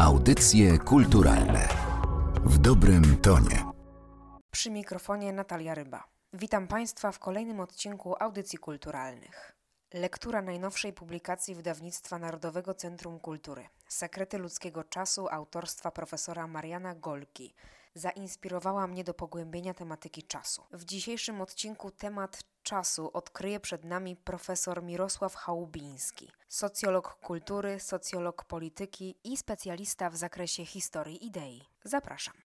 Audycje kulturalne w dobrym tonie. Przy mikrofonie Natalia Ryba. Witam Państwa w kolejnym odcinku Audycji Kulturalnych. Lektura najnowszej publikacji Wydawnictwa Narodowego Centrum Kultury Sekrety ludzkiego czasu autorstwa profesora Mariana Golki zainspirowała mnie do pogłębienia tematyki czasu. W dzisiejszym odcinku temat czasu odkryje przed nami profesor Mirosław Chałubiński, socjolog kultury, socjolog polityki i specjalista w zakresie historii idei. Zapraszam.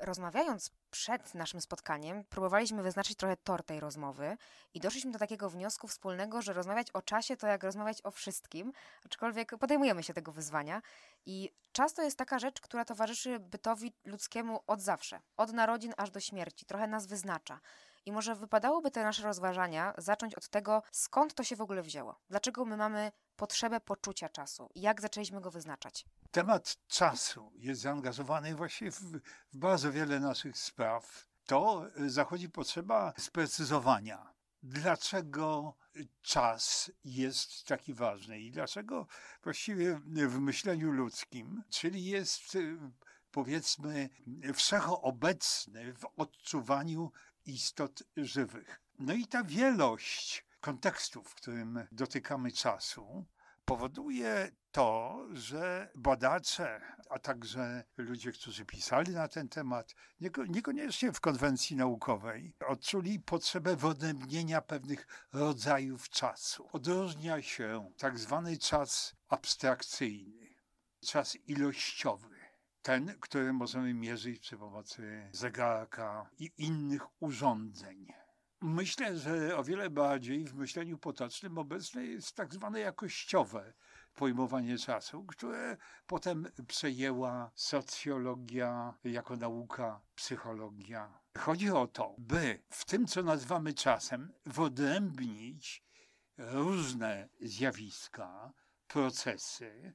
Rozmawiając przed naszym spotkaniem, próbowaliśmy wyznaczyć trochę tor tej rozmowy i doszliśmy do takiego wniosku wspólnego, że rozmawiać o czasie to jak rozmawiać o wszystkim, aczkolwiek podejmujemy się tego wyzwania. I czas to jest taka rzecz, która towarzyszy bytowi ludzkiemu od zawsze, od narodzin aż do śmierci, trochę nas wyznacza. I może wypadałoby te nasze rozważania zacząć od tego, skąd to się w ogóle wzięło. Dlaczego my mamy potrzebę poczucia czasu? Jak zaczęliśmy go wyznaczać? Temat czasu jest zaangażowany właśnie w, w bardzo wiele naszych spraw. To zachodzi potrzeba sprecyzowania. Dlaczego czas jest taki ważny i dlaczego właściwie w myśleniu ludzkim, czyli jest powiedzmy wszechobecny w odczuwaniu istot żywych. No i ta wielość kontekstów, w którym dotykamy czasu, powoduje to, że badacze, a także ludzie, którzy pisali na ten temat, niekoniecznie w konwencji naukowej, odczuli potrzebę wyodrębnienia pewnych rodzajów czasu. Odróżnia się tak zwany czas abstrakcyjny, czas ilościowy ten, który możemy mierzyć przy pomocy zegarka i innych urządzeń. Myślę, że o wiele bardziej w myśleniu potocznym obecne jest tak zwane jakościowe pojmowanie czasu, które potem przejęła socjologia jako nauka, psychologia. Chodzi o to, by w tym, co nazywamy czasem, wyodrębnić różne zjawiska, procesy,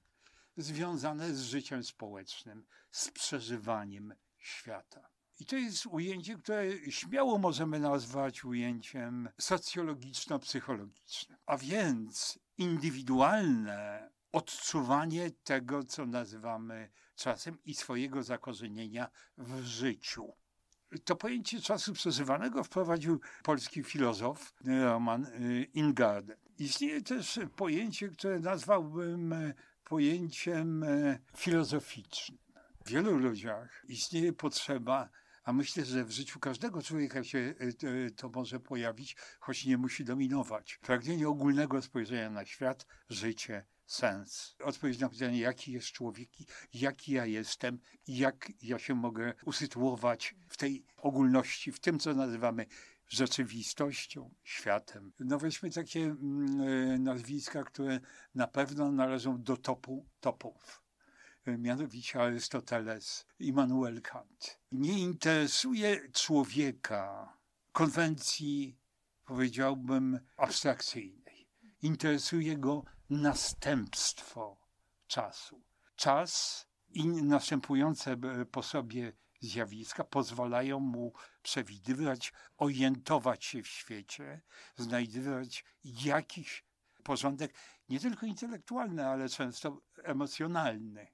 związane z życiem społecznym, z przeżywaniem świata. I to jest ujęcie, które śmiało możemy nazwać ujęciem socjologiczno-psychologicznym. A więc indywidualne odczuwanie tego, co nazywamy czasem i swojego zakorzenienia w życiu. To pojęcie czasu przeżywanego wprowadził polski filozof Roman y, Ingarden. Istnieje też pojęcie, które nazwałbym pojęciem e, filozoficznym. W wielu ludziach istnieje potrzeba, a myślę, że w życiu każdego człowieka się e, to może pojawić, choć nie musi dominować. Pragnienie ogólnego spojrzenia na świat, życie, sens. Odpowiedź na pytanie, jaki jest człowiek, jaki ja jestem jak ja się mogę usytuować w tej ogólności, w tym, co nazywamy rzeczywistością, światem. No weźmy takie mm, e, nazwiska, które na pewno należą do topu topów. E, mianowicie Arystoteles, Immanuel Kant. Nie interesuje człowieka konwencji, powiedziałbym, abstrakcyjnej. Interesuje go następstwo czasu. Czas i następujące po sobie zjawiska pozwalają mu przewidywać, orientować się w świecie, znajdywać jakiś porządek nie tylko intelektualny, ale często emocjonalny,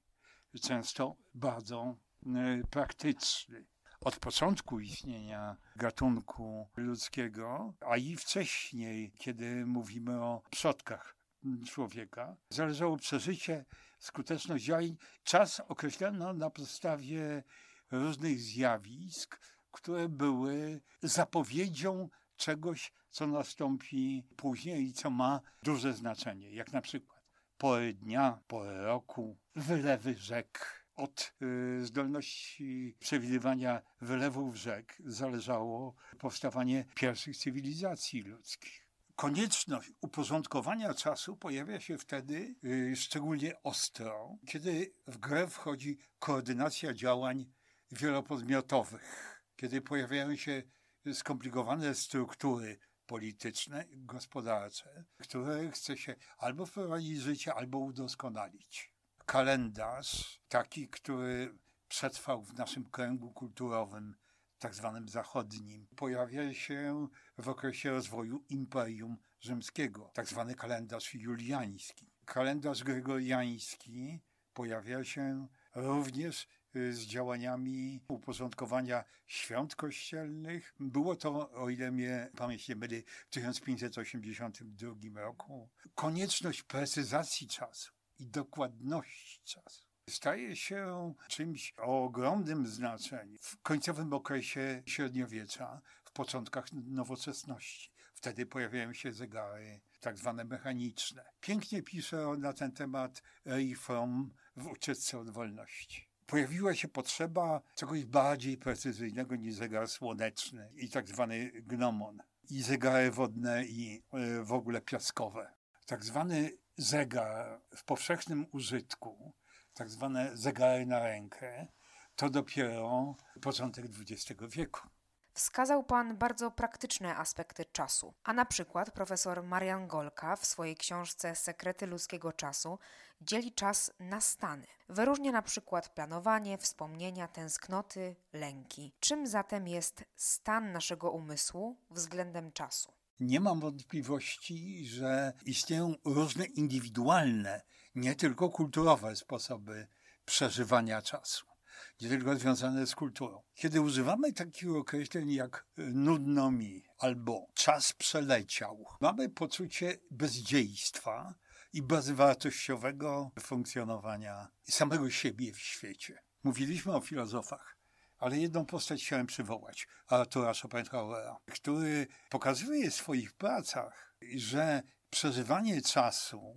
często bardzo e, praktyczny. Od początku istnienia gatunku ludzkiego, a i wcześniej, kiedy mówimy o przodkach człowieka, zależało przeżycie, skuteczność działań. Czas określono na podstawie różnych zjawisk, które były zapowiedzią czegoś, co nastąpi później i co ma duże znaczenie, jak na przykład pory dnia, pory roku, wylewy rzek. Od y, zdolności przewidywania wylewów rzek zależało powstawanie pierwszych cywilizacji ludzkich. Konieczność uporządkowania czasu pojawia się wtedy y, szczególnie ostro, kiedy w grę wchodzi koordynacja działań wielopodmiotowych, kiedy pojawiają się skomplikowane struktury polityczne, gospodarcze, które chce się albo wprowadzić w życie, albo udoskonalić. Kalendarz, taki, który przetrwał w naszym kręgu kulturowym tak zwanym zachodnim, pojawia się w okresie rozwoju Imperium Rzymskiego, tak zwany kalendarz juliański. Kalendarz gregoriański pojawia się również z działaniami uporządkowania świąt kościelnych. Było to, o ile mnie pamięć nie myli, w 1582 roku. Konieczność precyzacji czasu i dokładności czasu staje się czymś o ogromnym znaczeniu w końcowym okresie średniowiecza, w początkach nowoczesności. Wtedy pojawiają się zegary tak zwane mechaniczne. Pięknie pisze na ten temat Ray Fromm w Ucieczce od wolności. Pojawiła się potrzeba czegoś bardziej precyzyjnego niż zegar słoneczny i tak zwany gnomon. I zegary wodne i e, w ogóle piaskowe. Tak zwany zegar w powszechnym użytku tak zwane zegary na rękę, to dopiero początek XX wieku. Wskazał Pan bardzo praktyczne aspekty czasu, a na przykład profesor Marian Golka w swojej książce Sekrety ludzkiego czasu dzieli czas na stany. Wyróżnia na przykład planowanie, wspomnienia, tęsknoty, lęki. Czym zatem jest stan naszego umysłu względem czasu? Nie mam wątpliwości, że istnieją różne indywidualne nie tylko kulturowe sposoby przeżywania czasu, nie tylko związane z kulturą. Kiedy używamy takich określeń jak nudno mi albo czas przeleciał, mamy poczucie bezdziejstwa i bezwartościowego funkcjonowania samego siebie w świecie. Mówiliśmy o filozofach, ale jedną postać chciałem przywołać, Artura Schopenhauera, który pokazuje w swoich pracach, że przeżywanie czasu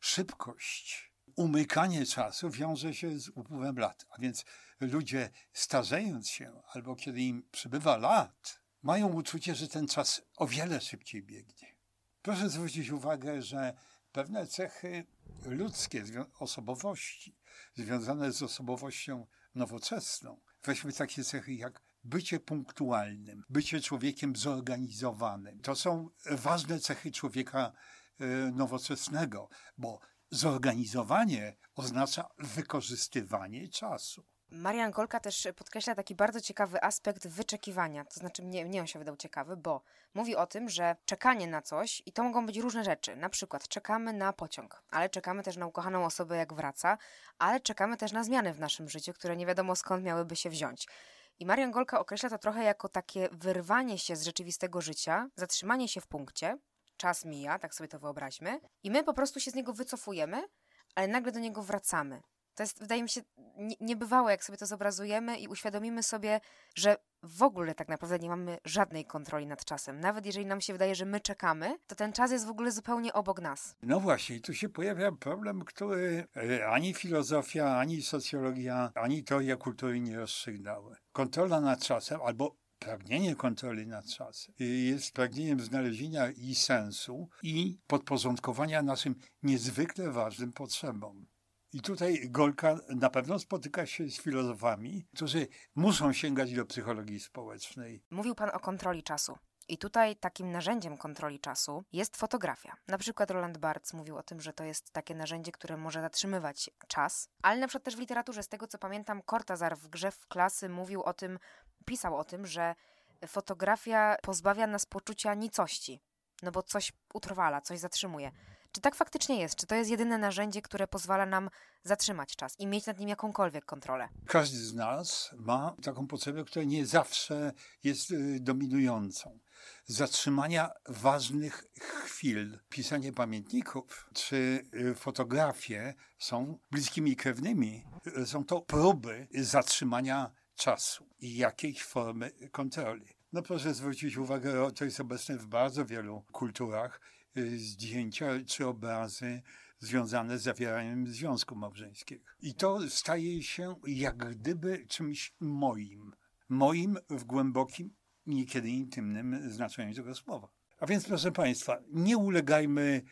szybkość, umykanie czasu wiąże się z upływem lat. A więc ludzie starzejąc się, albo kiedy im przybywa lat, mają uczucie, że ten czas o wiele szybciej biegnie. Proszę zwrócić uwagę, że pewne cechy ludzkie, osobowości, związane z osobowością nowoczesną, weźmy takie cechy jak bycie punktualnym, bycie człowiekiem zorganizowanym. To są ważne cechy człowieka Y, nowoczesnego, bo zorganizowanie oznacza wykorzystywanie czasu. Marian Kolka też podkreśla taki bardzo ciekawy aspekt wyczekiwania. To znaczy, mnie, mnie on się wydał ciekawy, bo mówi o tym, że czekanie na coś, i to mogą być różne rzeczy. Na przykład czekamy na pociąg, ale czekamy też na ukochaną osobę, jak wraca, ale czekamy też na zmiany w naszym życiu, które nie wiadomo skąd miałyby się wziąć. I Marian Golka określa to trochę jako takie wyrwanie się z rzeczywistego życia, zatrzymanie się w punkcie, czas mija, tak sobie to wyobraźmy, i my po prostu się z niego wycofujemy, ale nagle do niego wracamy. To jest, wydaje mi się, niebywałe, jak sobie to zobrazujemy i uświadomimy sobie, że w ogóle tak naprawdę nie mamy żadnej kontroli nad czasem. Nawet jeżeli nam się wydaje, że my czekamy, to ten czas jest w ogóle zupełnie obok nas. No właśnie, tu się pojawia problem, który e, ani filozofia, ani socjologia, ani teoria kultury nie rozstrzygnęły. Kontrola nad czasem, albo pragnienie kontroli nad czasem jest pragnieniem znalezienia i sensu i podporządkowania naszym niezwykle ważnym potrzebom. I tutaj Golka na pewno spotyka się z filozofami, którzy muszą sięgać do psychologii społecznej. Mówił Pan o kontroli czasu. I tutaj takim narzędziem kontroli czasu jest fotografia. Na przykład Roland Barthes mówił o tym, że to jest takie narzędzie, które może zatrzymywać czas, ale na przykład też w literaturze, z tego co pamiętam, Cortazar w grze w klasy mówił o tym, pisał o tym, że fotografia pozbawia nas poczucia nicości, no bo coś utrwala, coś zatrzymuje. Czy tak faktycznie jest? Czy to jest jedyne narzędzie, które pozwala nam zatrzymać czas i mieć nad nim jakąkolwiek kontrolę? Każdy z nas ma taką potrzebę, która nie zawsze jest y, dominującą. Zatrzymania ważnych chwil. Pisanie pamiętników czy y, fotografie są bliskimi krewnymi. Y, są to próby zatrzymania czasu i jakiejś formy kontroli. No proszę zwrócić uwagę, to jest obecne w bardzo wielu kulturach, y, zdjęcia czy obrazy związane z zawieraniem związku małżeńskiego. I to staje się jak gdyby czymś moim. Moim w głębokim, niekiedy intymnym znaczeniu tego słowa. A więc, proszę Państwa, nie ulegajmy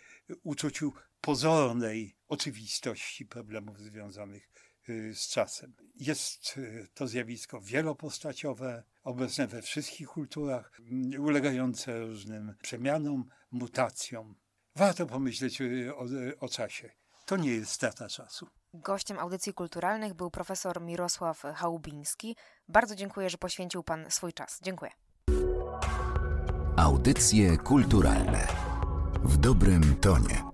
uczuciu pozornej oczywistości problemów związanych z czasem. Jest y, to zjawisko wielopostaciowe, obecne we wszystkich kulturach, mm, ulegające różnym przemianom, mutacjom. Warto pomyśleć y, o, o czasie. To nie jest strata czasu. Gościem audycji kulturalnych był profesor Mirosław Chałubiński. Bardzo dziękuję, że poświęcił Pan swój czas. Dziękuję. Audycje kulturalne w dobrym tonie.